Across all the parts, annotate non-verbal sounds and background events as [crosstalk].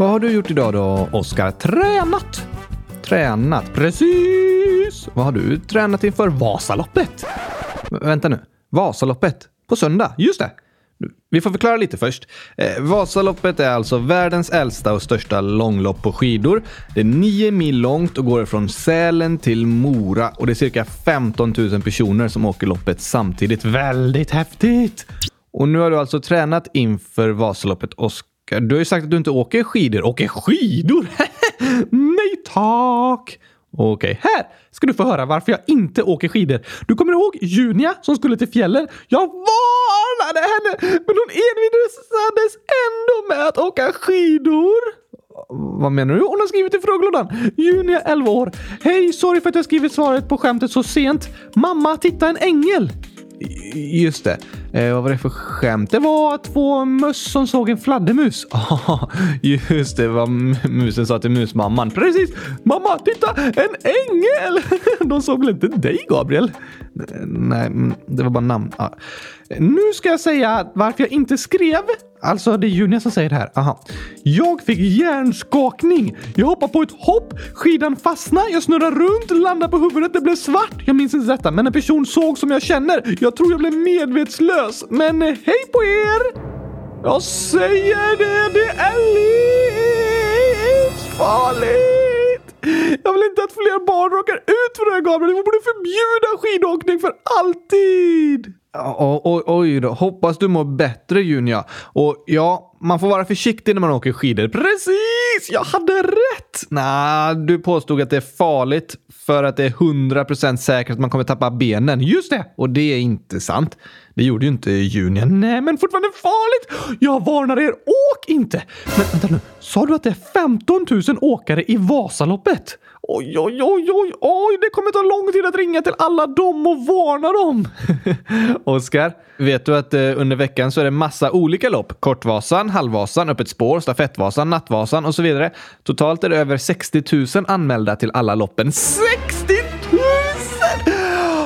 Vad har du gjort idag då, Oskar? Tränat! Tränat, precis! Vad har du tränat inför Vasaloppet? V vänta nu. Vasaloppet? På söndag? Just det! Vi får förklara lite först. Eh, Vasaloppet är alltså världens äldsta och största långlopp på skidor. Det är nio mil långt och går från Sälen till Mora och det är cirka 15 000 personer som åker loppet samtidigt. Väldigt häftigt! Och nu har du alltså tränat inför Vasaloppet, Oskar. Du har ju sagt att du inte åker skidor. Åker skidor? [laughs] Nej tack! Okej, här ska du få höra varför jag inte åker skidor. Du kommer ihåg Junia som skulle till fjällen? Jag varnade henne, men hon envisades ändå med att åka skidor. Vad menar du? Hon har skrivit i frågelådan. Junia, 11 år. Hej, sorry för att jag skrivit svaret på skämtet så sent. Mamma, titta en ängel! Just det. Eh, vad var det för skämt? Det var två möss som såg en fladdermus. [laughs] Oh, just det, vad musen sa till musmamman. Precis! Mamma, titta! En ängel! [laughs] De såg väl inte dig, Gabriel? Nej, mm, det var bara namn. Ah. Nu ska jag säga varför jag inte skrev. Alltså, det är Junia som säger det här. Aha. Jag fick hjärnskakning. Jag hoppade på ett hopp, skidan fastnade, jag snurrade runt, landade på huvudet, det blev svart. Jag minns inte detta, men en person såg som jag känner. Jag tror jag blev medvetslös. Men eh, hej på er! Jag säger det, det är livsfarligt! Jag vill inte att fler barn råkar ut för det här Gabriel. Vi borde förbjuda skidåkning för alltid! Oj, oj, oj då. Hoppas du mår bättre Junia. Och ja, man får vara försiktig när man åker skidor. Precis! Jag hade rätt! Nej, du påstod att det är farligt för att det är 100% säkert att man kommer tappa benen. Just det! Och det är inte sant. Det gjorde ju inte Junia. Nej, men fortfarande farligt! Jag varnar er, åk inte! Men vänta nu, sa du att det är 15 000 åkare i Vasaloppet? Oj, oj, oj, oj, oj, det kommer ta lång tid att ringa till alla dem och varna dem. [laughs] Oskar, vet du att eh, under veckan så är det massa olika lopp? Kortvasan, Halvvasan, Öppet spår, Stafettvasan, Nattvasan och så vidare. Totalt är det över 60 000 anmälda till alla loppen. 60 000!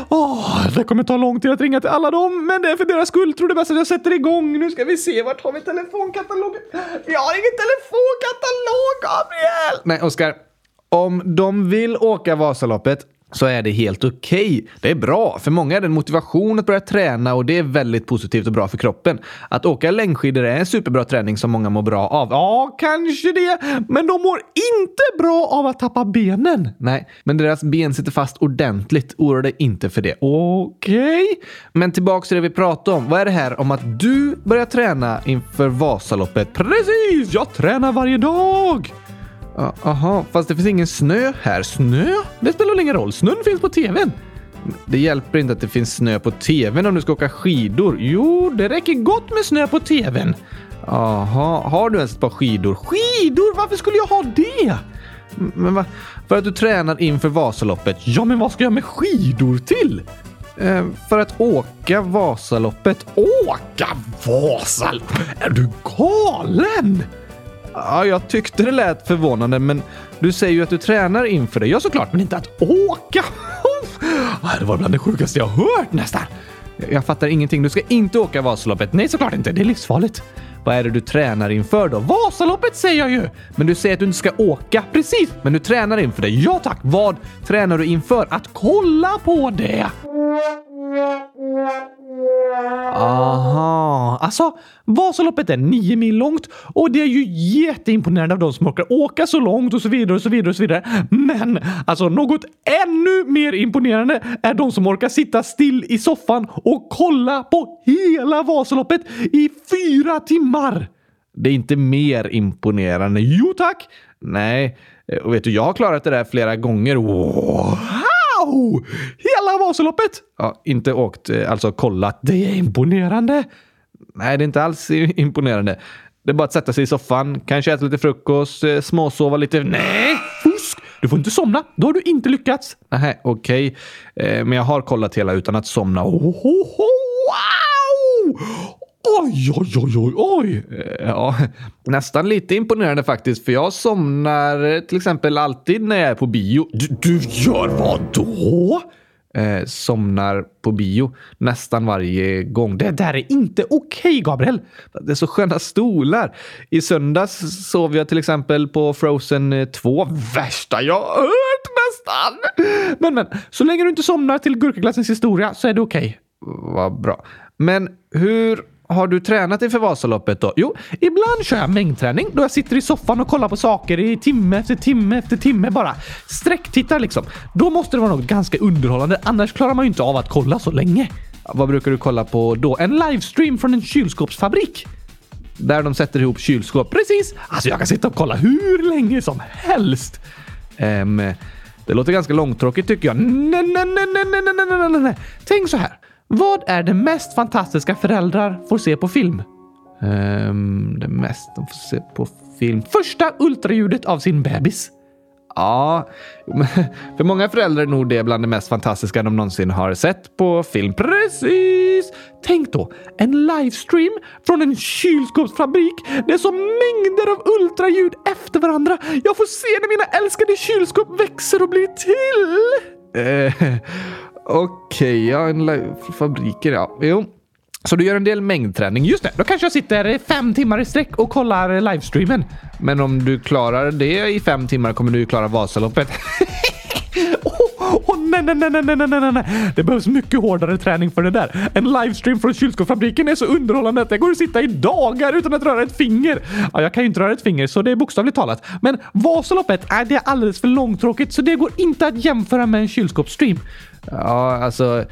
Oh, det kommer ta lång tid att ringa till alla dem, men det är för deras skull. Tror det bäst att jag sätter igång. Nu ska vi se, vart har vi telefonkatalogen? Jag har ingen telefonkatalog, Gabriel! Nej, Oskar. Om de vill åka Vasaloppet så är det helt okej. Okay. Det är bra. För många är det en motivation att börja träna och det är väldigt positivt och bra för kroppen. Att åka längdskidor är en superbra träning som många mår bra av. Ja, kanske det. Men de mår inte bra av att tappa benen. Nej, men deras ben sitter fast ordentligt. Oroa dig inte för det. Okej? Okay. Men tillbaks till det vi pratade om. Vad är det här om att du börjar träna inför Vasaloppet? Precis! Jag tränar varje dag! Jaha, fast det finns ingen snö här. Snö? Det spelar väl ingen roll? Snön finns på tvn. Det hjälper inte att det finns snö på tvn om du ska åka skidor. Jo, det räcker gott med snö på tvn. Jaha, har du ens ett par skidor? Skidor? Varför skulle jag ha det? Men va? För att du tränar inför Vasaloppet. Ja, men vad ska jag med skidor till? Eh, för att åka Vasaloppet. Åka Vasaloppet? Är du galen? Ja, jag tyckte det lät förvånande, men du säger ju att du tränar inför det. Ja, såklart, men inte att åka. [laughs] det var bland det sjukaste jag hört nästan. Jag fattar ingenting. Du ska inte åka Vasaloppet. Nej, såklart inte. Det är livsfarligt. Vad är det du tränar inför då? Vasaloppet säger jag ju! Men du säger att du inte ska åka. Precis! Men du tränar inför det. Ja tack! Vad tränar du inför? Att kolla på det! Aha, alltså Vasaloppet är nio mil långt och det är ju jätteimponerande av de som orkar åka så långt och så vidare och så vidare och så vidare. Men alltså något ännu mer imponerande är de som orkar sitta still i soffan och kolla på hela Vasaloppet i fyra timmar. Det är inte mer imponerande. Jo tack! Nej, eh, och vet du, jag har klarat det där flera gånger. Wow! Wow! Hela Vasaloppet! Ja, inte åkt, eh, alltså kollat. Det är imponerande. Nej, det är inte alls imponerande. Det är bara att sätta sig i soffan, kanske äta lite frukost, eh, småsova lite. Nej! Fusk! Du får inte somna. Då har du inte lyckats. Nej, okej. Okay. Men jag har kollat hela utan att somna. Oh, oh, oh, wow! Oj, oj, oj, oj, oj! Eh, ja, nästan lite imponerande faktiskt, för jag somnar till exempel alltid när jag är på bio. Du, du gör vad då? eh, somnar på bio nästan varje gång. Det där är inte okej, okay, Gabriel! Det är så sköna stolar. I söndags sov jag till exempel på Frozen eh, 2. Värsta jag hört nästan! Men, men, så länge du inte somnar till Gurkaglassens historia så är det okej. Okay. Vad bra. Men hur har du tränat inför Vasaloppet då? Jo, ibland kör jag mängdträning då jag sitter i soffan och kollar på saker i timme efter timme efter timme bara. Sträcktittar liksom. Då måste det vara något ganska underhållande, annars klarar man ju inte av att kolla så länge. Vad brukar du kolla på då? En livestream från en kylskåpsfabrik? Där de sätter ihop kylskåp. Precis! Alltså jag kan sitta och kolla hur länge som helst. Um, det låter ganska långtråkigt tycker jag. Nej, nej, nej, nej, nej, nej, nej, nej. Tänk så här. Vad är det mest fantastiska föräldrar får se på film? Um, det mest de får se på film? Första ultraljudet av sin bebis. Ja, [laughs] för många föräldrar är nog det bland det mest fantastiska de någonsin har sett på film. Precis! Tänk då, en livestream från en kylskåpsfabrik. Det är så mängder av ultraljud efter varandra. Jag får se när mina älskade kylskåp växer och blir till. Uh, [laughs] Okej, okay, ja, en fabriker ja. Jo. Så du gör en del mängdträning. Just det, då kanske jag sitter fem timmar i sträck och kollar livestreamen. Men om du klarar det i fem timmar kommer du ju klara Vasaloppet. [laughs] oh, nej, nej, nej, nej, nej, nej, nej. Det behövs mycket hårdare träning för det där. En livestream från kylskåpsfabriken är så underhållande att det går att sitta i dagar utan att röra ett finger. Ja, jag kan ju inte röra ett finger, så det är bokstavligt talat. Men Vasaloppet, är det alldeles för långtråkigt, så det går inte att jämföra med en kylskåpsstream. Ja, alltså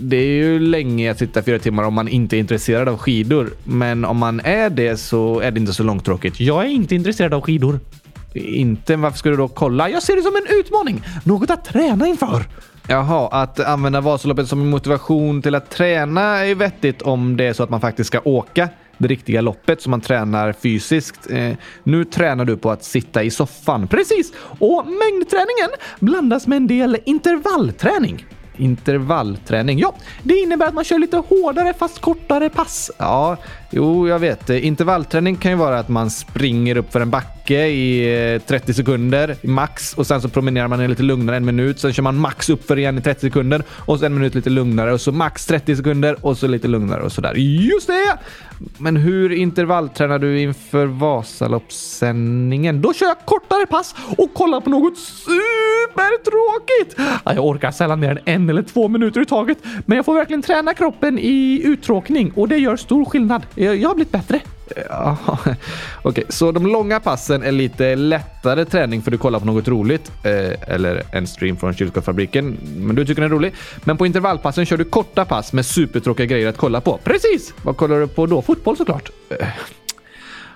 det är ju länge att sitta fyra timmar om man inte är intresserad av skidor. Men om man är det så är det inte så långtråkigt. Jag är inte intresserad av skidor. Inte? Varför ska du då kolla? Jag ser det som en utmaning. Något att träna inför. Jaha, att använda Vasaloppet som motivation till att träna är ju vettigt om det är så att man faktiskt ska åka det riktiga loppet som man tränar fysiskt. Eh, nu tränar du på att sitta i soffan. Precis! Och mängdträningen blandas med en del intervallträning. Intervallträning. Ja, det innebär att man kör lite hårdare fast kortare pass. Ja, jo, jag vet. Intervallträning kan ju vara att man springer upp för en backe i eh, 30 sekunder max och sen så promenerar man lite lugnare en minut. Sen kör man max upp för igen i 30 sekunder och så en minut lite lugnare och så max 30 sekunder och så lite lugnare och sådär. Just det! Men hur intervalltränar du inför Vasaloppssändningen? Då kör jag kortare pass och kollar på något supertråkigt. Jag orkar sällan mer än en eller två minuter i taget, men jag får verkligen träna kroppen i uttråkning och det gör stor skillnad. Jag har blivit bättre. Ja, [laughs] Okej, okay, så de långa passen är lite lättare träning för du kollar på något roligt. Eh, eller en stream från kylskåpsfabriken. Men du tycker den är rolig. Men på intervallpassen kör du korta pass med supertråkiga grejer att kolla på. Precis! Vad kollar du på då? Fotboll såklart. Eh.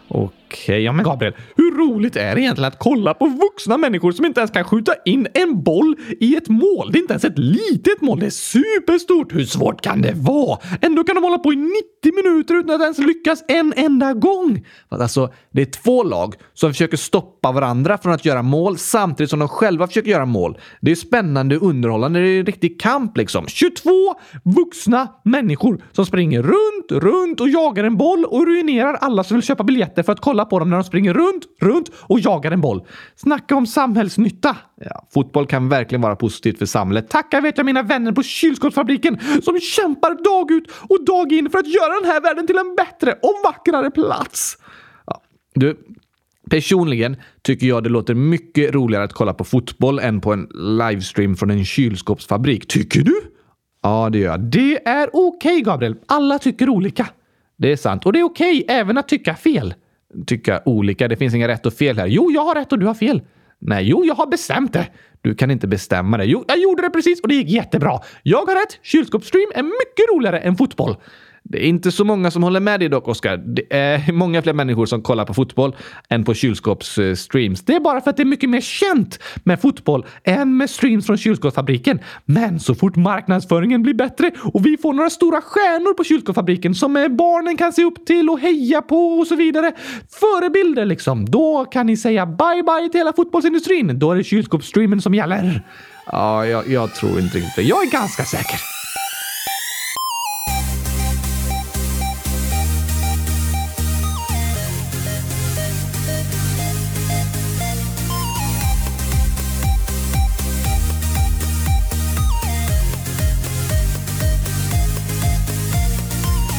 Okej, okay, eh, ja men Gabriel, hur roligt är det egentligen att kolla på vuxna människor som inte ens kan skjuta in en boll i ett mål? Det är inte ens ett litet mål, det är superstort. Hur svårt kan det vara? Ändå kan de hålla på i 90 minuter utan att ens lyckas en enda gång. Alltså, det är två lag som försöker stoppa varandra från att göra mål samtidigt som de själva försöker göra mål. Det är spännande och underhållande. Det är en riktig kamp liksom. 22 vuxna människor som springer runt, runt och jagar en boll och ruinerar alla som vill köpa biljetter för att kolla på dem när de springer runt, runt och jagar en boll. Snacka om samhällsnytta! Ja, fotboll kan verkligen vara positivt för samhället. Tackar vet jag mina vänner på kylskåpsfabriken som kämpar dag ut och dag in för att göra den här världen till en bättre och vackrare plats. Ja, du, Personligen tycker jag det låter mycket roligare att kolla på fotboll än på en livestream från en kylskåpsfabrik. Tycker du? Ja, det gör jag. Det är okej, okay, Gabriel. Alla tycker olika. Det är sant. Och det är okej okay, även att tycka fel. Tycka olika. Det finns inga rätt och fel här. Jo, jag har rätt och du har fel. Nej, jo, jag har bestämt det. Du kan inte bestämma det. Jo, jag gjorde det precis och det gick jättebra. Jag har rätt. Kylskåpsstream är mycket roligare än fotboll. Det är inte så många som håller med dig dock, Oskar. Det är [laughs] många fler människor som kollar på fotboll än på kylskåpsstreams. Det är bara för att det är mycket mer känt med fotboll än med streams från kylskåpsfabriken. Men så fort marknadsföringen blir bättre och vi får några stora stjärnor på kylskåpsfabriken som eh, barnen kan se upp till och heja på och så vidare. Förebilder liksom. Då kan ni säga bye bye till hela fotbollsindustrin. Då är det kylskåpsstreamen som gäller. Ja, jag, jag tror inte riktigt det. Jag är ganska säker.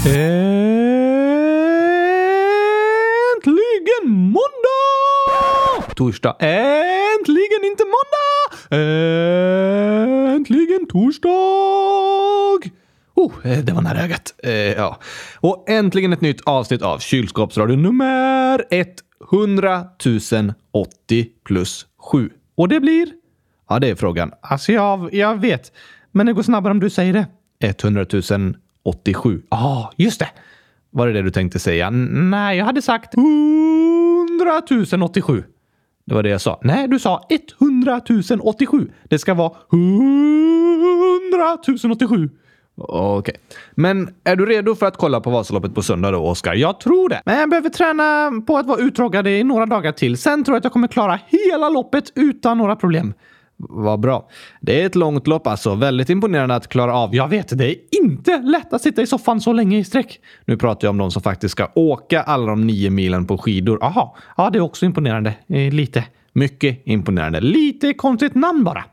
Äntligen måndag! Torsdag. Äntligen inte måndag! Äntligen torsdag! Oh, eh, det var nära ögat. Eh, ja. Och äntligen ett nytt avsnitt av Kylskåpsradion nummer 100 080 plus 7. Och det blir? Ja, det är frågan. Alltså, jag, jag vet. Men det går snabbare om du säger det. 100 000. 087. Ja, ah, just det. Var det det du tänkte säga? Nej, jag hade sagt 100 087. Det var det jag sa. Nej, du sa 100 087. Det ska vara 100 087. Okej. Okay. Men är du redo för att kolla på Vasaloppet på söndag då, Oskar? Jag tror det. Men jag behöver träna på att vara utdragad i några dagar till. Sen tror jag att jag kommer klara hela loppet utan några problem. Vad bra. Det är ett långt lopp alltså. Väldigt imponerande att klara av. Jag vet, det är inte lätt att sitta i soffan så länge i sträck. Nu pratar jag om de som faktiskt ska åka alla de nio milen på skidor. Aha, ja, det är också imponerande. Eh, lite. Mycket imponerande. Lite konstigt namn bara.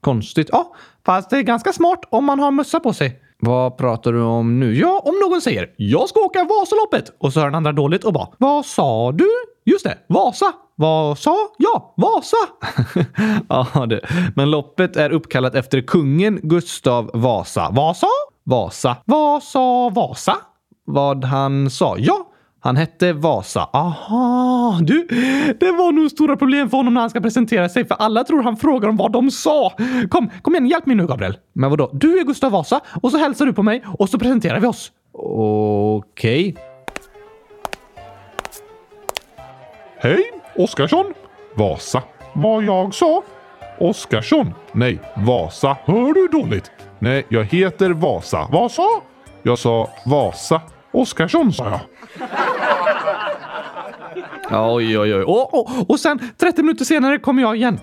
Konstigt? Ja, fast det är ganska smart om man har mössa på sig. Vad pratar du om nu? Ja, om någon säger “Jag ska åka Vasaloppet” och så hör den andra dåligt och bara “Vad sa du?” Just det, Vasa. Vad sa? jag? Vasa! [laughs] ja, det. Men loppet är uppkallat efter kungen Gustav Vasa. Vasa? Vasa. Vad sa Vasa? Vad han sa? Ja, han hette Vasa. Aha, du, det var nog stora problem för honom när han ska presentera sig, för alla tror han frågar om vad de sa. Kom, kom igen, hjälp mig nu, Gabriel. Men vadå? Du är Gustav Vasa och så hälsar du på mig och så presenterar vi oss. Okej. Okay. Hej, Oskarsson. Vasa. Vad jag sa? Oskarsson. Nej, Vasa. Hör du dåligt? Nej, jag heter Vasa. Vad sa? Jag sa Vasa. Oskarsson sa jag. Oj, oj, oj. Och, och, och sen 30 minuter senare kommer jag igen.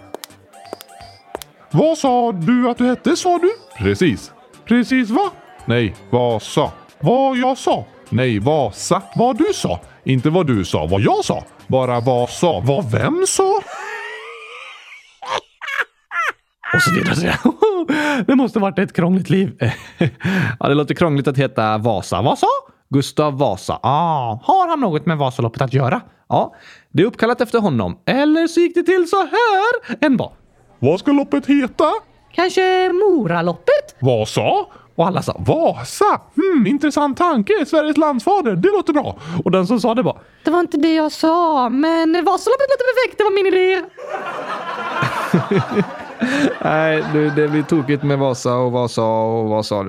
Vad sa du att du hette, sa du? Precis. Precis va? Nej, Vasa. Vad jag sa? Nej, Vasa. Vad du sa. Inte vad du sa, vad jag sa. Bara vad sa. Vad vem sa? Och så vidare. [laughs] Det måste varit ett krångligt liv. [laughs] Ja, det låter krångligt att heta Vasa. Vasa? Gustav Vasa. Ah, har han något med Vasaloppet att göra? Ja, det är uppkallat efter honom. Eller så gick det till så här. En var. Vad ska loppet heta? Kanske Moraloppet? Vasa? Och alla sa Vasa! Hmm, intressant tanke. Sveriges landsfader. Det låter bra. Och den som sa det var Det var inte det jag sa, men Vasaloppet låter perfekt. Det var min idé. [laughs] Nej, det, blir tokigt med Vasa och Vasa och Vasa.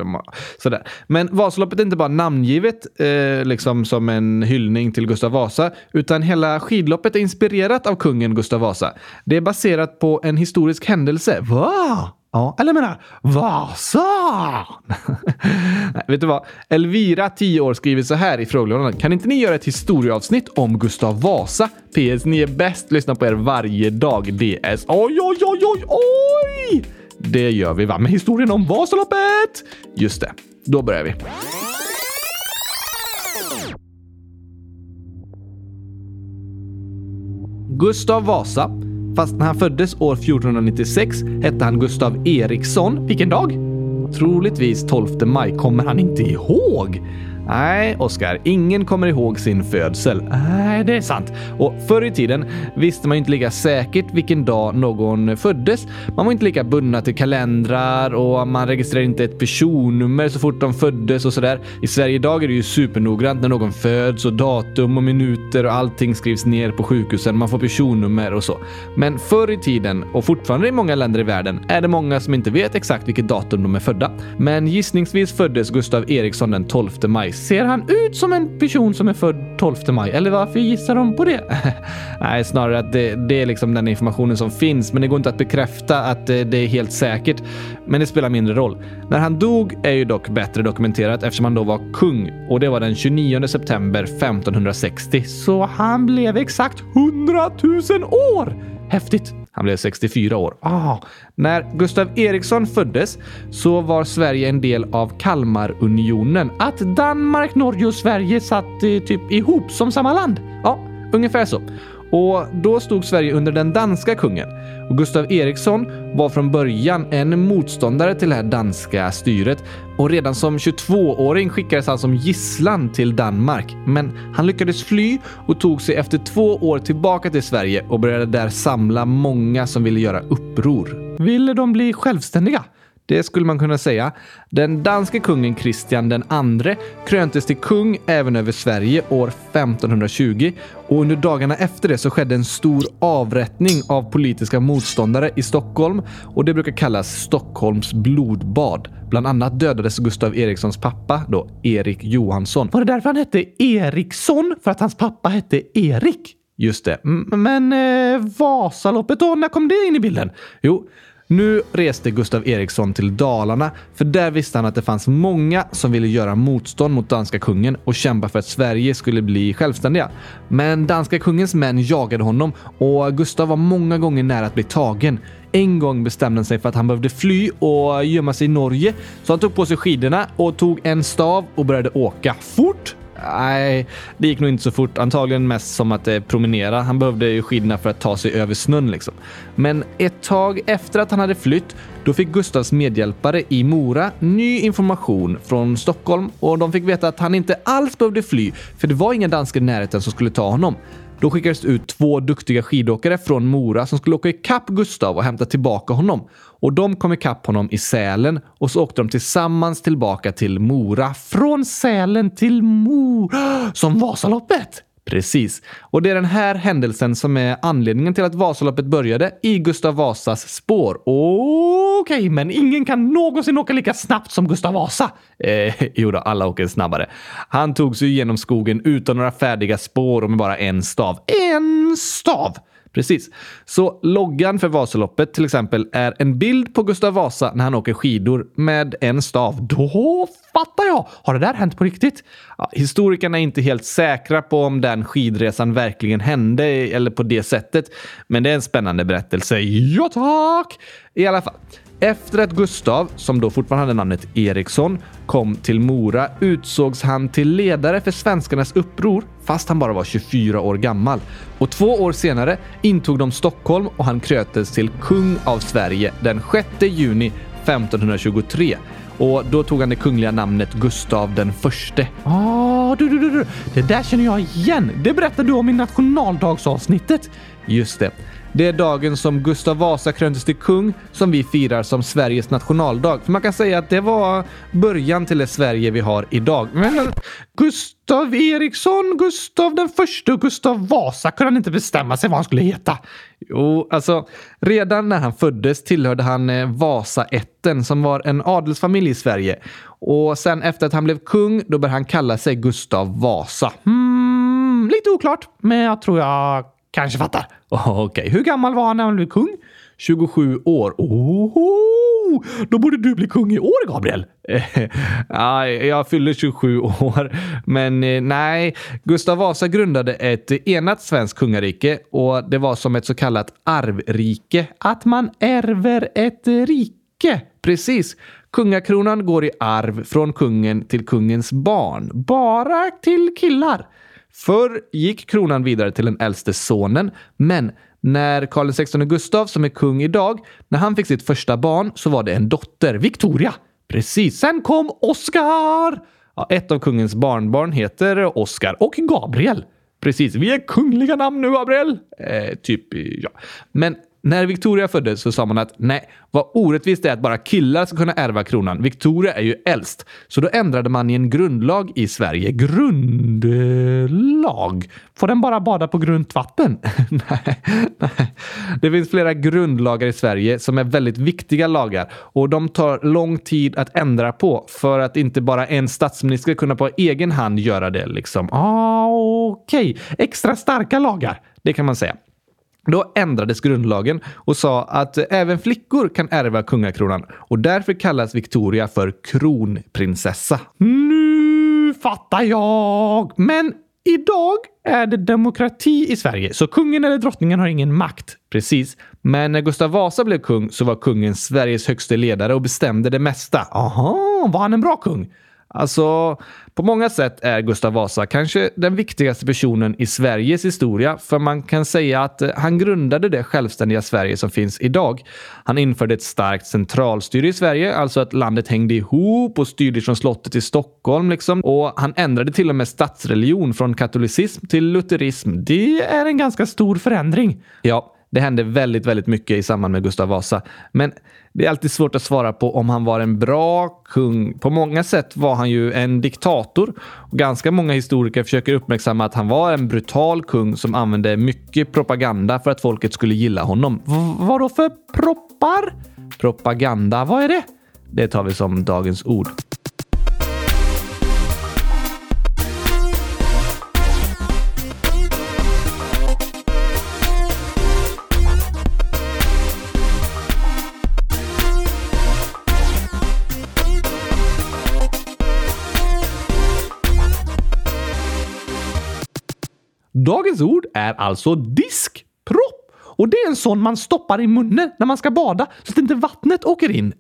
Sådär. Men Vasaloppet är inte bara namngivet eh, liksom som en hyllning till Gustav Vasa, utan hela skidloppet är inspirerat av kungen Gustav Vasa. Det är baserat på en historisk händelse. Va? Ja, eller menar Vasa! [laughs] Nej, vet du vad? Elvira, 10 år, skriver så här i frågelådan. Kan inte ni göra ett historieavsnitt om Gustav Vasa? PS, ni är bäst. Lyssna på er varje dag. DS. Oj, oj, oj, oj, oj! Det gör vi, va? Med historien om Vasaloppet! Just det. Då börjar vi. Gustav Vasa Fast när han föddes år 1496 hette han Gustav Eriksson. Vilken dag? Troligtvis 12 maj kommer han inte ihåg. Nej, Oskar, ingen kommer ihåg sin födsel. Nej, det är sant. Och förr i tiden visste man inte lika säkert vilken dag någon föddes. Man var inte lika bundna till kalendrar och man registrerade inte ett personnummer så fort de föddes och sådär. I Sverige idag är det ju supernoggrant när någon föds och datum och minuter och allting skrivs ner på sjukhusen. Man får personnummer och så. Men förr i tiden, och fortfarande i många länder i världen, är det många som inte vet exakt vilket datum de är födda. Men gissningsvis föddes Gustav Eriksson den 12 maj Ser han ut som en person som är född 12 maj? Eller varför gissar de på det? [laughs] Nej, snarare att det, det, är liksom den informationen som finns, men det går inte att bekräfta att det, det är helt säkert. Men det spelar mindre roll. När han dog är ju dock bättre dokumenterat eftersom han då var kung och det var den 29 september 1560. Så han blev exakt 100 000 år! Häftigt! Han blev 64 år. Ah, när Gustav Eriksson föddes så var Sverige en del av Kalmarunionen. Att Danmark, Norge och Sverige satt eh, typ ihop som samma land. Ja, ungefär så. Och då stod Sverige under den danska kungen. Och Gustav Eriksson var från början en motståndare till det här danska styret och redan som 22-åring skickades han som gisslan till Danmark. Men han lyckades fly och tog sig efter två år tillbaka till Sverige och började där samla många som ville göra uppror. Ville de bli självständiga? Det skulle man kunna säga. Den danske kungen Kristian II kröntes till kung även över Sverige år 1520 och under dagarna efter det så skedde en stor avrättning av politiska motståndare i Stockholm och det brukar kallas Stockholms blodbad. Bland annat dödades Gustav Erikssons pappa, då Erik Johansson. Var det därför han hette Eriksson? För att hans pappa hette Erik? Just det. Men eh, Vasaloppet då? När kom det in i bilden? Jo, nu reste Gustav Eriksson till Dalarna, för där visste han att det fanns många som ville göra motstånd mot danska kungen och kämpa för att Sverige skulle bli självständiga. Men danska kungens män jagade honom och Gustav var många gånger nära att bli tagen. En gång bestämde han sig för att han behövde fly och gömma sig i Norge, så han tog på sig skidorna och tog en stav och började åka fort Nej, det gick nog inte så fort. Antagligen mest som att eh, promenera. Han behövde ju skidorna för att ta sig över snön liksom. Men ett tag efter att han hade flytt, då fick Gustavs medhjälpare i Mora ny information från Stockholm och de fick veta att han inte alls behövde fly, för det var inga danskar i närheten som skulle ta honom. Då skickades det ut två duktiga skidåkare från Mora som skulle åka ikapp Gustav och hämta tillbaka honom. Och de kom ikapp honom i Sälen och så åkte de tillsammans tillbaka till Mora. Från Sälen till Mora! [gasps] Som Vasaloppet! Precis. Och det är den här händelsen som är anledningen till att Vasaloppet började i Gustav Vasas spår. Okej, okay, men ingen kan någonsin åka lika snabbt som Gustav Vasa. Eh, [laughs] jo då, alla åker snabbare. Han tog sig genom skogen utan några färdiga spår och med bara en stav. En stav! Precis. Så loggan för Vasaloppet till exempel är en bild på Gustav Vasa när han åker skidor med en stav. Då fattar jag! Har det där hänt på riktigt? Ja, historikerna är inte helt säkra på om den skidresan verkligen hände eller på det sättet. Men det är en spännande berättelse. Ja tack! I alla fall. Efter att Gustav, som då fortfarande hade namnet Eriksson, kom till Mora utsågs han till ledare för svenskarnas uppror fast han bara var 24 år gammal. Och två år senare intog de Stockholm och han krötes till kung av Sverige den 6 juni 1523. Och då tog han det kungliga namnet Gustav den förste. Ah, du, du, du, det där känner jag igen. Det berättade du om i nationaldagsavsnittet. Just det. Det är dagen som Gustav Vasa kröntes till kung som vi firar som Sveriges nationaldag. För man kan säga att det var början till det Sverige vi har idag. Men Gustav Eriksson, Gustav den första och Gustav Vasa kunde han inte bestämma sig vad han skulle heta. Jo, alltså redan när han föddes tillhörde han eh, Vasaätten som var en adelsfamilj i Sverige. Och sen efter att han blev kung, då började han kalla sig Gustav Vasa. Hmm, lite oklart, men jag tror jag Kanske fattar. Okej, okay. hur gammal var han när han blev kung? 27 år. Oho! Då borde du bli kung i år, Gabriel. [laughs] ja, jag fyller 27 år. Men eh, nej, Gustav Vasa grundade ett enat svenskt kungarike och det var som ett så kallat arvrike. Att man ärver ett rike. Precis. Kungakronan går i arv från kungen till kungens barn. Bara till killar. Förr gick kronan vidare till den äldste sonen, men när Karl XVI Gustav, som är kung idag, när han fick sitt första barn så var det en dotter, Victoria. Precis. Sen kom Oscar! Ja, ett av kungens barnbarn heter Oscar och Gabriel. Precis. Vi är kungliga namn nu, Gabriel. Eh, typ, ja. Men när Victoria föddes så sa man att nej, vad orättvist det är att bara killar ska kunna ärva kronan. Victoria är ju äldst. Så då ändrade man i en grundlag i Sverige. Grundlag? Får den bara bada på grunt vatten? [laughs] nej, nej. Det finns flera grundlagar i Sverige som är väldigt viktiga lagar och de tar lång tid att ändra på för att inte bara en statsminister ska kunna på egen hand göra det. Liksom. Ah, Okej, okay. extra starka lagar. Det kan man säga. Då ändrades grundlagen och sa att även flickor kan ärva kungakronan och därför kallas Victoria för kronprinsessa. Nu fattar jag! Men idag är det demokrati i Sverige, så kungen eller drottningen har ingen makt. Precis. Men när Gustav Vasa blev kung så var kungen Sveriges högste ledare och bestämde det mesta. Aha, var han en bra kung? Alltså, på många sätt är Gustav Vasa kanske den viktigaste personen i Sveriges historia, för man kan säga att eh, han grundade det självständiga Sverige som finns idag. Han införde ett starkt centralstyre i Sverige, alltså att landet hängde ihop och styrdes från slottet i Stockholm. Liksom. Och han ändrade till och med statsreligion från katolicism till lutherism. Det är en ganska stor förändring. Ja, det hände väldigt, väldigt mycket i samband med Gustav Vasa. Men det är alltid svårt att svara på om han var en bra kung. På många sätt var han ju en diktator. Och ganska många historiker försöker uppmärksamma att han var en brutal kung som använde mycket propaganda för att folket skulle gilla honom. V vad då för proppar? Propaganda, vad är det? Det tar vi som dagens ord. Dagens ord är alltså diskpropp. Och det är en sån man stoppar i munnen när man ska bada så att inte vattnet åker in.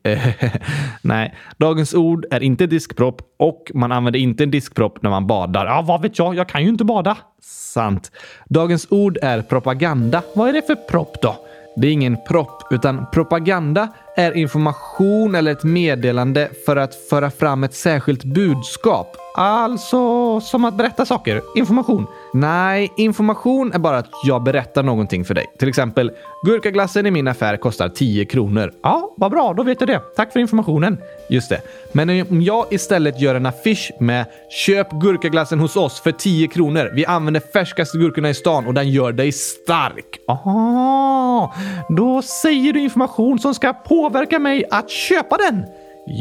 [laughs] Nej, dagens ord är inte diskpropp och man använder inte en diskpropp när man badar. Ja, vad vet jag? Jag kan ju inte bada. Sant. Dagens ord är propaganda. Vad är det för propp då? Det är ingen propp, utan propaganda är information eller ett meddelande för att föra fram ett särskilt budskap. Alltså som att berätta saker. Information. Nej, information är bara att jag berättar någonting för dig. Till exempel, gurkaglassen i min affär kostar 10 kronor. Ja, vad bra, då vet jag det. Tack för informationen. Just det. Men om jag istället gör en affisch med “Köp gurkaglassen hos oss för 10 kronor. Vi använder färskaste gurkorna i stan och den gör dig stark.” Aha, då säger du information som ska påverka mig att köpa den.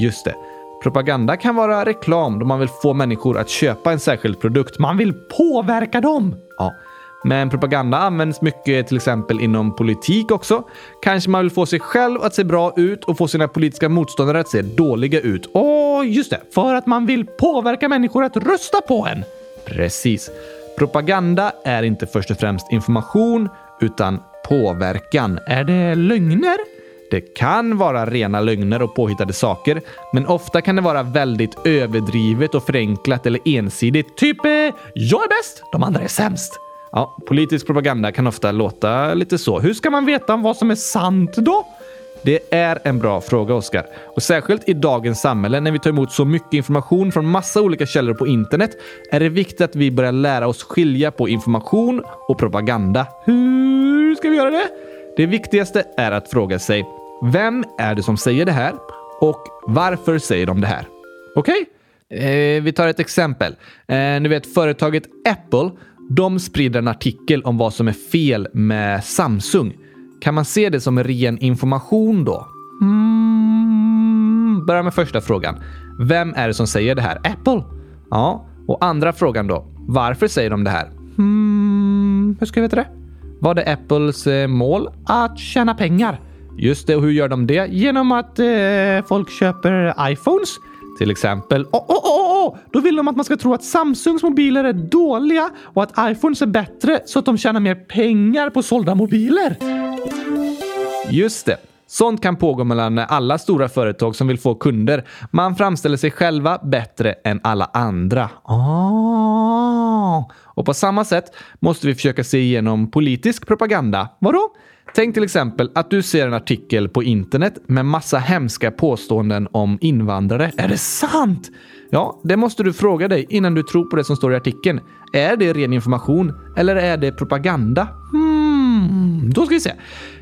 Just det. Propaganda kan vara reklam då man vill få människor att köpa en särskild produkt. Man vill påverka dem. Ja. Men propaganda används mycket till exempel inom politik också. Kanske man vill få sig själv att se bra ut och få sina politiska motståndare att se dåliga ut. Åh, just det! För att man vill påverka människor att rösta på en. Precis. Propaganda är inte först och främst information utan påverkan. Är det lögner? Det kan vara rena lögner och påhittade saker, men ofta kan det vara väldigt överdrivet och förenklat eller ensidigt. Typ eh, “Jag är bäst, de andra är sämst”. Ja, politisk propaganda kan ofta låta lite så. Hur ska man veta vad som är sant då? Det är en bra fråga, Oskar. Och särskilt i dagens samhälle när vi tar emot så mycket information från massa olika källor på internet är det viktigt att vi börjar lära oss skilja på information och propaganda. Hur ska vi göra det? Det viktigaste är att fråga sig vem är det som säger det här och varför säger de det här? Okej? Okay? Eh, vi tar ett exempel. Eh, ni vet företaget Apple. De sprider en artikel om vad som är fel med Samsung. Kan man se det som ren information då? Mm, börja med första frågan. Vem är det som säger det här? Apple? Ja, och andra frågan då. Varför säger de det här? Mm, hur ska jag veta det? Var det Apples eh, mål att tjäna pengar? Just det, och hur gör de det? Genom att eh, folk köper iPhones. Till exempel. Oh, oh, oh, oh! Då vill de att man ska tro att Samsungs mobiler är dåliga och att iPhones är bättre så att de tjänar mer pengar på sålda mobiler. Just det. Sånt kan pågå mellan alla stora företag som vill få kunder. Man framställer sig själva bättre än alla andra. Oh. Och på samma sätt måste vi försöka se igenom politisk propaganda. Vadå? Tänk till exempel att du ser en artikel på internet med massa hemska påståenden om invandrare. Är det sant? Ja, det måste du fråga dig innan du tror på det som står i artikeln. Är det ren information eller är det propaganda? Hmm, Mm. då ska vi se.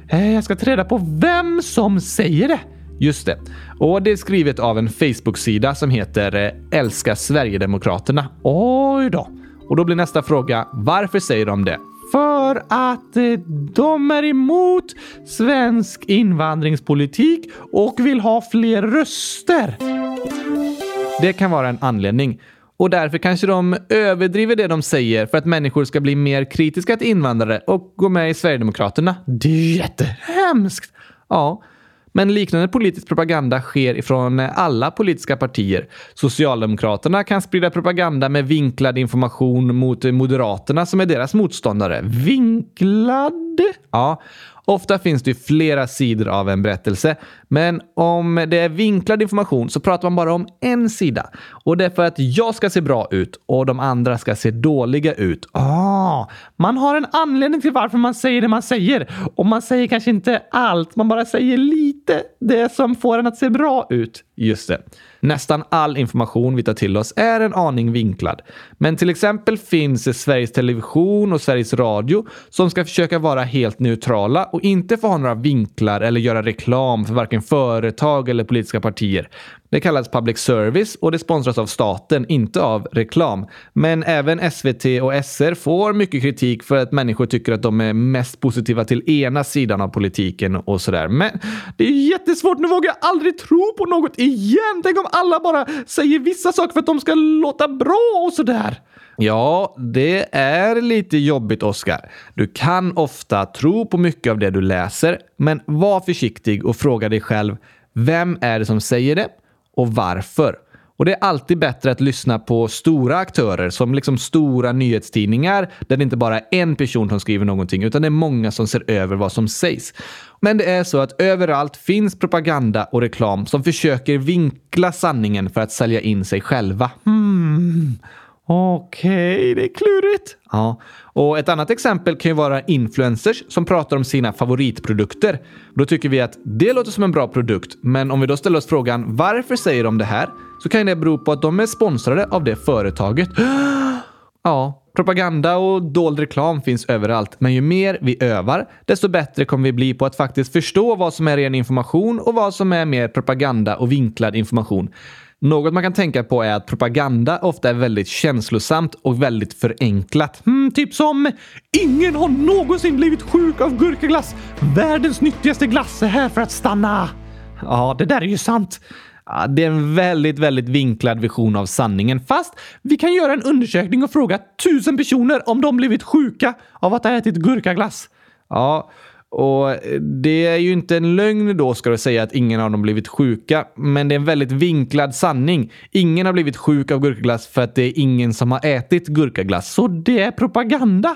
Eh, jag ska ta reda på vem som säger det. Just det. Och det är skrivet av en Facebook-sida som heter eh, Älska Sverigedemokraterna. Oj då. Och då blir nästa fråga, varför säger de det? För att eh, de är emot svensk invandringspolitik och vill ha fler röster. Det kan vara en anledning. Och därför kanske de överdriver det de säger för att människor ska bli mer kritiska till invandrare och gå med i Sverigedemokraterna. Det är jättehemskt! Ja, men liknande politisk propaganda sker ifrån alla politiska partier. Socialdemokraterna kan sprida propaganda med vinklad information mot Moderaterna som är deras motståndare. Vinklad? Ja. Ofta finns det flera sidor av en berättelse, men om det är vinklad information så pratar man bara om en sida. Och det är för att jag ska se bra ut och de andra ska se dåliga ut. Ah, man har en anledning till varför man säger det man säger. Och man säger kanske inte allt, man bara säger lite. Det som får en att se bra ut. Just det. Nästan all information vi tar till oss är en aning vinklad. Men till exempel finns det Sveriges Television och Sveriges Radio som ska försöka vara helt neutrala och inte få ha några vinklar eller göra reklam för varken företag eller politiska partier. Det kallas public service och det sponsras av staten, inte av reklam. Men även SVT och SR får mycket kritik för att människor tycker att de är mest positiva till ena sidan av politiken och sådär. Men det är jättesvårt. Nu vågar jag aldrig tro på något igen. Tänk om alla bara säger vissa saker för att de ska låta bra och sådär. Ja, det är lite jobbigt, Oskar. Du kan ofta tro på mycket av det du läser, men var försiktig och fråga dig själv vem är det som säger det och varför? Och det är alltid bättre att lyssna på stora aktörer som liksom stora nyhetstidningar där det inte bara är en person som skriver någonting utan det är många som ser över vad som sägs. Men det är så att överallt finns propaganda och reklam som försöker vinkla sanningen för att sälja in sig själva. Hmm. Okej, okay, det är klurigt. Ja, och ett annat exempel kan ju vara influencers som pratar om sina favoritprodukter. Då tycker vi att det låter som en bra produkt, men om vi då ställer oss frågan varför säger de det här? Så kan det bero på att de är sponsrade av det företaget. [gasps] Ja, propaganda och dold reklam finns överallt, men ju mer vi övar, desto bättre kommer vi bli på att faktiskt förstå vad som är ren information och vad som är mer propaganda och vinklad information. Något man kan tänka på är att propaganda ofta är väldigt känslosamt och väldigt förenklat. Mm, typ som “Ingen har någonsin blivit sjuk av gurkaglass. Världens nyttigaste glass är här för att stanna.” Ja, det där är ju sant. Ja, det är en väldigt, väldigt vinklad vision av sanningen. Fast vi kan göra en undersökning och fråga tusen personer om de blivit sjuka av att ha ätit gurkaglass. Ja, och eh, det är ju inte en lögn då ska du säga att ingen av dem blivit sjuka, men det är en väldigt vinklad sanning. Ingen har blivit sjuk av gurkaglass för att det är ingen som har ätit gurkaglass. Så det är propaganda.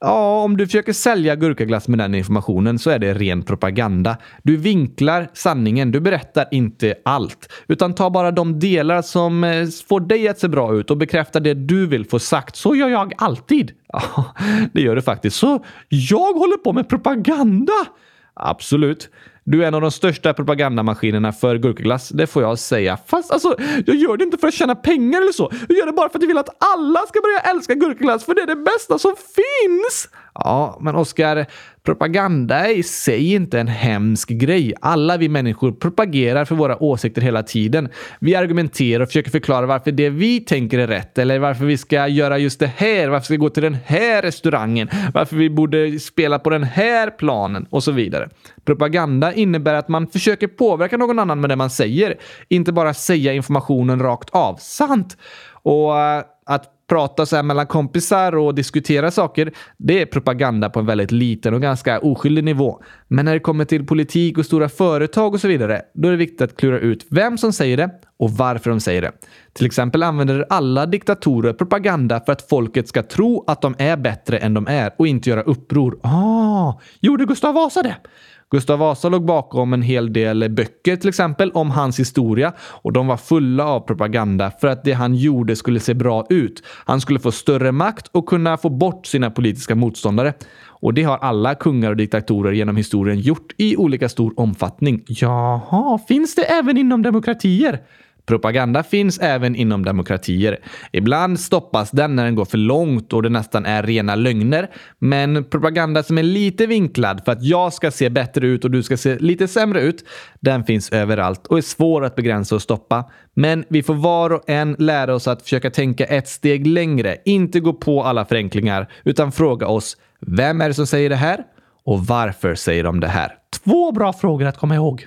Ja, om du försöker sälja gurkaglass med den informationen så är det ren propaganda. Du vinklar sanningen. Du berättar inte allt, utan ta bara de delar som eh, får dig att se bra ut och bekräfta det du vill få sagt. Så gör jag alltid. [laughs] Ja, det gör du faktiskt. Så jag håller på med propaganda. Absolut. Du är en av de största propagandamaskinerna för gurkaglass, det får jag säga. Fast alltså, jag gör det inte för att tjäna pengar eller så. Jag gör det bara för att jag vill att alla ska börja älska gurkaglass, för det är det bästa som finns! Ja, men Oskar, propaganda är i sig inte en hemsk grej. Alla vi människor propagerar för våra åsikter hela tiden. Vi argumenterar och försöker förklara varför det vi tänker är rätt eller varför vi ska göra just det här, varför vi ska gå till den här restaurangen, varför vi borde spela på den här planen och så vidare. Propaganda innebär att man försöker påverka någon annan med det man säger, inte bara säga informationen rakt av. Sant! Och eh, att prata så här mellan kompisar och diskutera saker, det är propaganda på en väldigt liten och ganska oskyldig nivå. Men när det kommer till politik och stora företag och så vidare, då är det viktigt att klura ut vem som säger det och varför de säger det. Till exempel använder alla diktatorer propaganda för att folket ska tro att de är bättre än de är och inte göra uppror. Ah, gjorde Gustav Vasa det? Gustav Vasa låg bakom en hel del böcker till exempel om hans historia och de var fulla av propaganda för att det han gjorde skulle se bra ut. Han skulle få större makt och kunna få bort sina politiska motståndare. Och det har alla kungar och diktatorer genom historien gjort i olika stor omfattning. Jaha, finns det även inom demokratier? Propaganda finns även inom demokratier. Ibland stoppas den när den går för långt och det nästan är rena lögner. Men propaganda som är lite vinklad för att jag ska se bättre ut och du ska se lite sämre ut, den finns överallt och är svår att begränsa och stoppa. Men vi får var och en lära oss att försöka tänka ett steg längre, inte gå på alla förenklingar, utan fråga oss vem är det som säger det här och varför säger de det här? Två bra frågor att komma ihåg.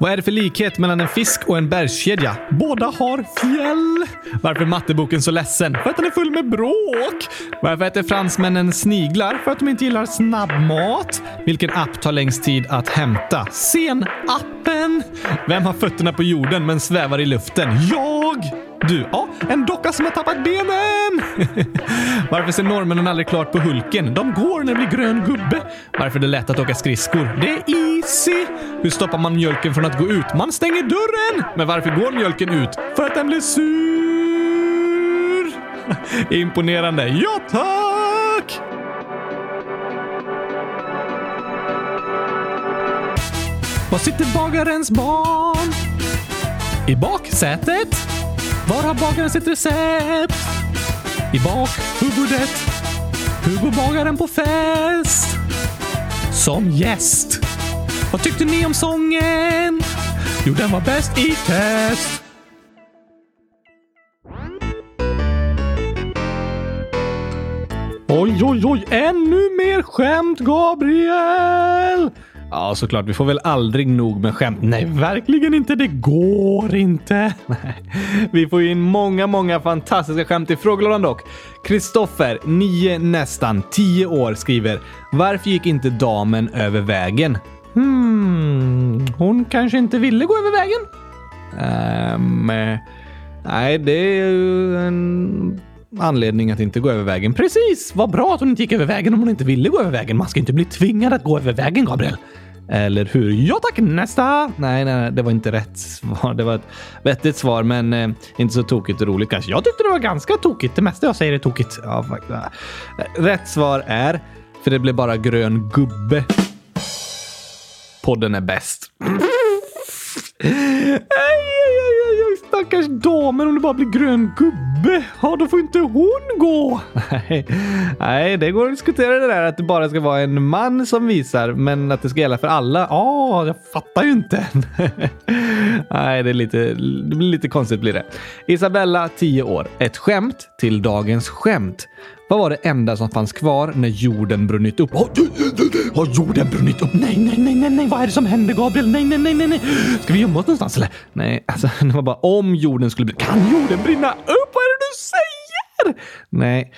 Vad är det för likhet mellan en fisk och en bergskedja? Båda har fjäll. Varför är matteboken så ledsen? För att den är full med bråk. Varför äter fransmännen sniglar? För att de inte gillar snabbmat. Vilken app tar längst tid att hämta? Sen-appen. Vem har fötterna på jorden men svävar i luften? Jag! Du, ja, en docka som har tappat benen! [laughs] Varför ser norrmännen aldrig klart på Hulken? De går när det blir grön gubbe. Varför är det lätt att åka skridskor? Det är easy! Hur stoppar man mjölken från att gå ut? Man stänger dörren! Men varför går mjölken ut? För att den blir sur! [laughs] Imponerande. Ja, tack! Var sitter bagarens barn? I baksätet? Var har bagaren sitt recept? I bakhuvudet. Hur går bagaren på fest? Som gäst. Vad tyckte ni om sången? Jo, den var bäst i test. Oj, oj, oj! Ännu mer skämt, Gabriel! Ja, såklart. Vi får väl aldrig nog med skämt. Nej, verkligen inte. Det går inte. [laughs] Nej. Vi får in många, många fantastiska skämt i frågelådan dock. Kristoffer, 9 nästan 10 år, skriver “Varför gick inte damen över vägen?” Hmm, hon kanske inte ville gå över vägen? Um, nej, det är ju en anledning att inte gå över vägen. Precis! Vad bra att hon inte gick över vägen om hon inte ville gå över vägen. Man ska inte bli tvingad att gå över vägen, Gabriel. Eller hur? Ja tack, nästa! Nej, nej, det var inte rätt svar. Det var ett vettigt svar, men eh, inte så tokigt och roligt kanske. Jag tyckte det var ganska tokigt. Det mesta jag säger är tokigt. Ja, rätt svar är, för det blev bara grön gubbe. Podden är bäst. Aj, aj, aj, aj, stackars damen om det bara blir grön gubbe. Ja, då får inte hon gå. Nej, nej, det går att diskutera det där att det bara ska vara en man som visar, men att det ska gälla för alla. Ja, jag fattar ju inte. [laughs] nej, det, är lite, det blir lite konstigt blir det. Isabella, 10 år. Ett skämt till dagens skämt. Vad var det enda som fanns kvar när jorden brunnit upp? Har jorden brunnit upp? Nej, nej, nej, nej, nej, vad är det som händer Gabriel? Nej, nej, nej, nej, nej. Ska vi gömma oss någonstans eller? Nej, alltså [laughs] det var bara om jorden skulle brinna. Kan jorden brinna upp? Vad är det du säger? Nej,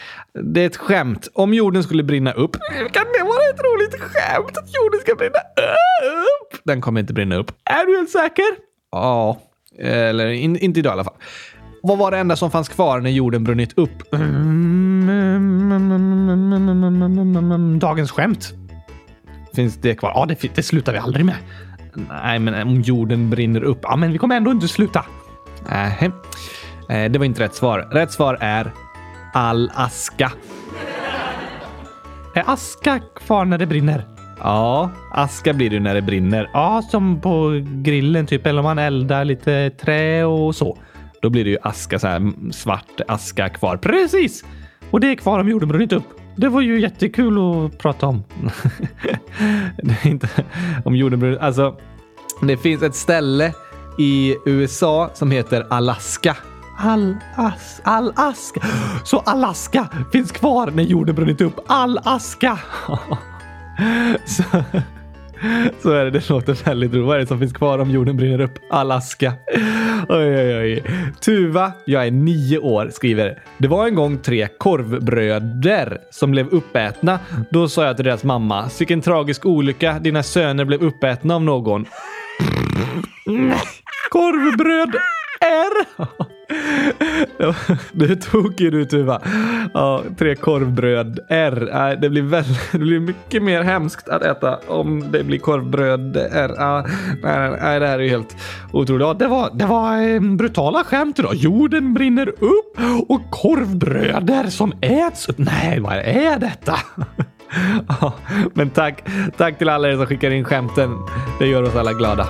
det är ett skämt. Om jorden skulle brinna upp. Kan det vara ett roligt skämt att jorden ska brinna upp? Den kommer inte brinna upp. Är du helt säker? Ja, eller in, inte idag i alla fall. Vad var det enda som fanns kvar när jorden brunnit upp? Dagens skämt. Finns det kvar? Ja, det, det slutar vi aldrig med. Nej, men eh, om jorden brinner upp. Ja, men vi kommer ändå inte sluta. Nej, eh, det var inte rätt svar. Rätt svar är all aska. Är aska kvar när det brinner? Ja, aska blir det när det brinner. Ja, som på grillen typ, eller om man eldar lite trä och så. Då blir det ju aska, så här svart aska kvar. Precis! Och det är kvar om jorden brunnit upp. Det var ju jättekul att prata om. [laughs] det är inte om jorden brunnit Alltså, det finns ett ställe i USA som heter Alaska. All, as, Alaska. Så Alaska finns kvar när jorden brunnit upp. Alaska. [laughs] Så, så är det. Det låter väldigt roligt. Vad är det som finns kvar om jorden brinner upp? Alaska. Oj, oj, oj. Tuva, jag är nio år, skriver. Det var en gång tre korvbröder som blev uppätna. Då sa jag till deras mamma, vilken tragisk olycka. Dina söner blev uppätna av någon. [laughs] Korvbröd är. Du är tokig du Tuva. Ja, tre korvbröd R. Det blir, väl, det blir mycket mer hemskt att äta om det blir korvbröd R. Ja, nej, nej, det här är ju helt otroligt. Ja, det var, det var eh, brutala skämt idag. Jorden brinner upp och korvbröder som äts upp. Nej, vad är detta? [laughs] Ja, men tack, tack till alla er som skickar in skämten. Det gör oss alla glada.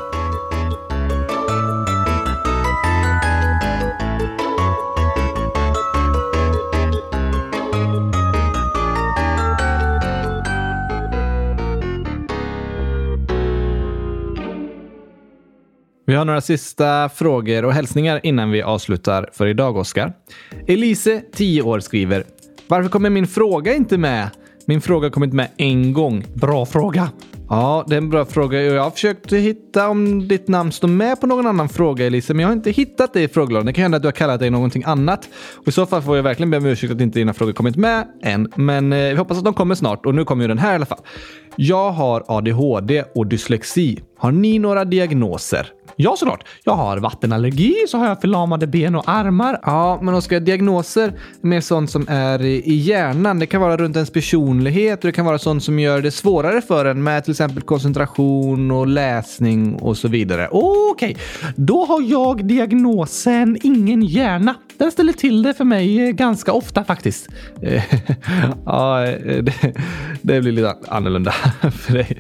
Har några sista frågor och hälsningar innan vi avslutar för idag, Oskar. Elise, 10 år, skriver Varför kommer min fråga inte med? Min fråga har kommit med en gång. Bra fråga. Ja, det är en bra fråga. Jag har försökt hitta om ditt namn står med på någon annan fråga, Elise, men jag har inte hittat det i frågelådan. Det kan hända att du har kallat dig någonting annat. Och I så fall får jag verkligen be om ursäkt att inte dina frågor kommit med än. Men eh, vi hoppas att de kommer snart och nu kommer ju den här i alla fall. Jag har ADHD och dyslexi. Har ni några diagnoser? Ja, såklart. Jag har vattenallergi, så har jag förlamade ben och armar. Ja, men Oskar, diagnoser är mer sånt som är i hjärnan. Det kan vara runt ens personlighet och det kan vara sånt som gör det svårare för en med till exempel koncentration och läsning och så vidare. Okej, okay. då har jag diagnosen ingen hjärna. Den ställer till det för mig eh, ganska ofta faktiskt. Eh, [laughs] ja, eh, det, det, blir lite annorlunda [laughs] för dig.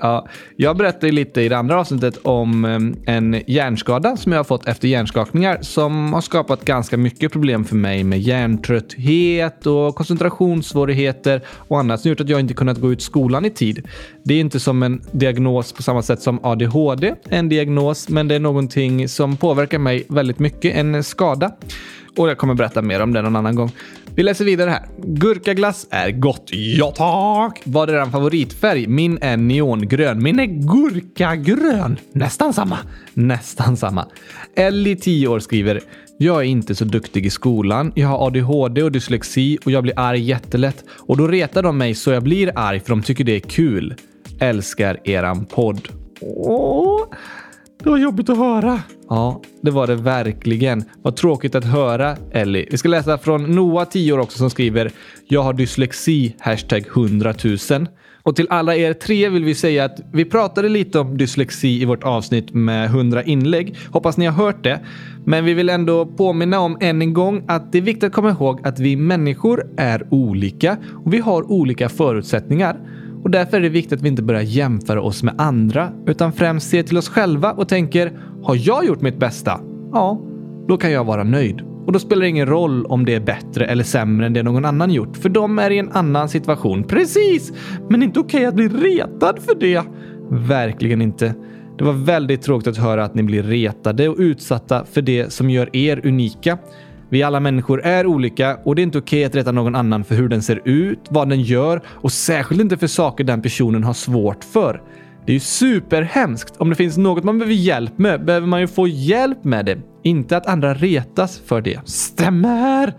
Ja, jag berättade lite i det andra avsnittet om en hjärnskada som jag har fått efter hjärnskakningar som har skapat ganska mycket problem för mig med hjärntrötthet och koncentrationssvårigheter och annat som gjort att jag inte kunnat gå ut skolan i tid. Det är inte som en diagnos på samma sätt som ADHD, en diagnos, men det är någonting som påverkar mig väldigt mycket, en skada. Och jag kommer berätta mer om det någon annan gång. Vi läser vidare här. Gurkaglass är gott. Ja tack! Vad är er favoritfärg? Min är neongrön. Min är gurkagrön. Nästan samma. Nästan samma. Ellie, 10 år, skriver jag är inte så duktig i skolan. Jag har ADHD och dyslexi och jag blir arg jättelätt. Och då retar de mig så jag blir arg för de tycker det är kul. Älskar eran podd. Åh, det var jobbigt att höra. Ja, det var det verkligen. Vad tråkigt att höra, Ellie. Vi ska läsa från Noah, 10 år också, som skriver “Jag har dyslexi” hashtag 100 000. Och till alla er tre vill vi säga att vi pratade lite om dyslexi i vårt avsnitt med 100 inlägg. Hoppas ni har hört det. Men vi vill ändå påminna om än en gång att det är viktigt att komma ihåg att vi människor är olika och vi har olika förutsättningar. Och därför är det viktigt att vi inte börjar jämföra oss med andra, utan främst ser till oss själva och tänker har jag gjort mitt bästa? Ja, då kan jag vara nöjd. Och då spelar det ingen roll om det är bättre eller sämre än det någon annan gjort, för de är i en annan situation. Precis! Men inte okej okay att bli retad för det. Verkligen inte. Det var väldigt tråkigt att höra att ni blir retade och utsatta för det som gör er unika. Vi alla människor är olika och det är inte okej att rätta någon annan för hur den ser ut, vad den gör och särskilt inte för saker den personen har svårt för. Det är ju superhemskt. Om det finns något man behöver hjälp med behöver man ju få hjälp med det. Inte att andra retas för det. Stämmer!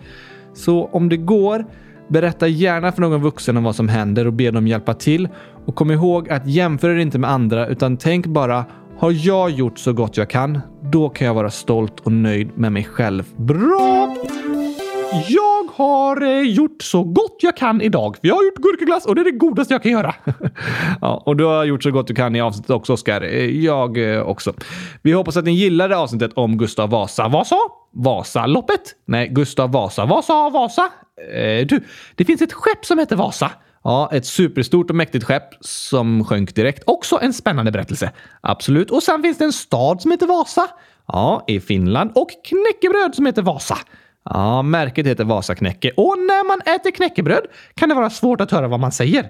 Så om det går, berätta gärna för någon vuxen om vad som händer och be dem hjälpa till. Och kom ihåg att jämföra er inte med andra utan tänk bara har jag gjort så gott jag kan, då kan jag vara stolt och nöjd med mig själv. Bra! Jag har eh, gjort så gott jag kan idag. Jag har gjort gurkaglass och det är det godaste jag kan göra. [laughs] ja, och du har gjort så gott du kan i avsnittet också, Oskar. Eh, jag eh, också. Vi hoppas att ni gillade avsnittet om Gustav Vasa. Vad sa? Vasaloppet? Nej, Gustav Vasa. Vad sa Vasa? Eh, du, det finns ett skepp som heter Vasa. Ja, ett superstort och mäktigt skepp som sjönk direkt. Också en spännande berättelse. Absolut. Och sen finns det en stad som heter Vasa. Ja, i Finland. Och knäckebröd som heter Vasa. Ja, märket heter Vasaknäcke. Och när man äter knäckebröd kan det vara svårt att höra vad man säger.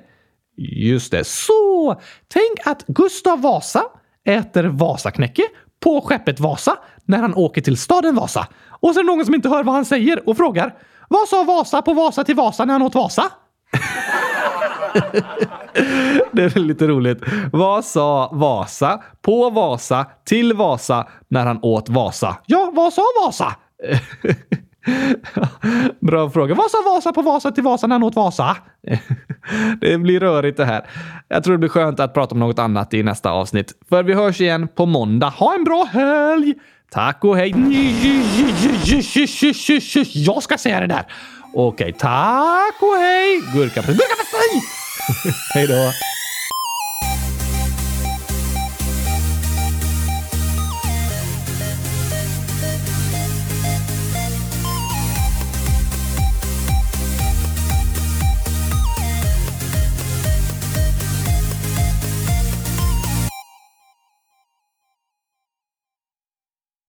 Just det. Så tänk att Gustav Vasa äter Vasaknäcke på skeppet Vasa när han åker till staden Vasa. Och så är det någon som inte hör vad han säger och frågar Vad sa Vasa på Vasa till Vasa när han åt Vasa? Det är lite roligt. Vad sa Vasa på Vasa till Vasa när han åt Vasa? Ja, vad sa Vasa? [laughs] Bra fråga. Vad sa Vasa på Vasa till Vasa när han åt Vasa? [laughs] det blir rörigt det här. Jag tror det blir skönt att prata om något annat i nästa avsnitt. För vi hörs igen på måndag. Ha en bra helg! Tack och hej. Jag ska säga det där. Okej, tack och hej. Gurkapastej. Gurkapastej! [laughs] hej då.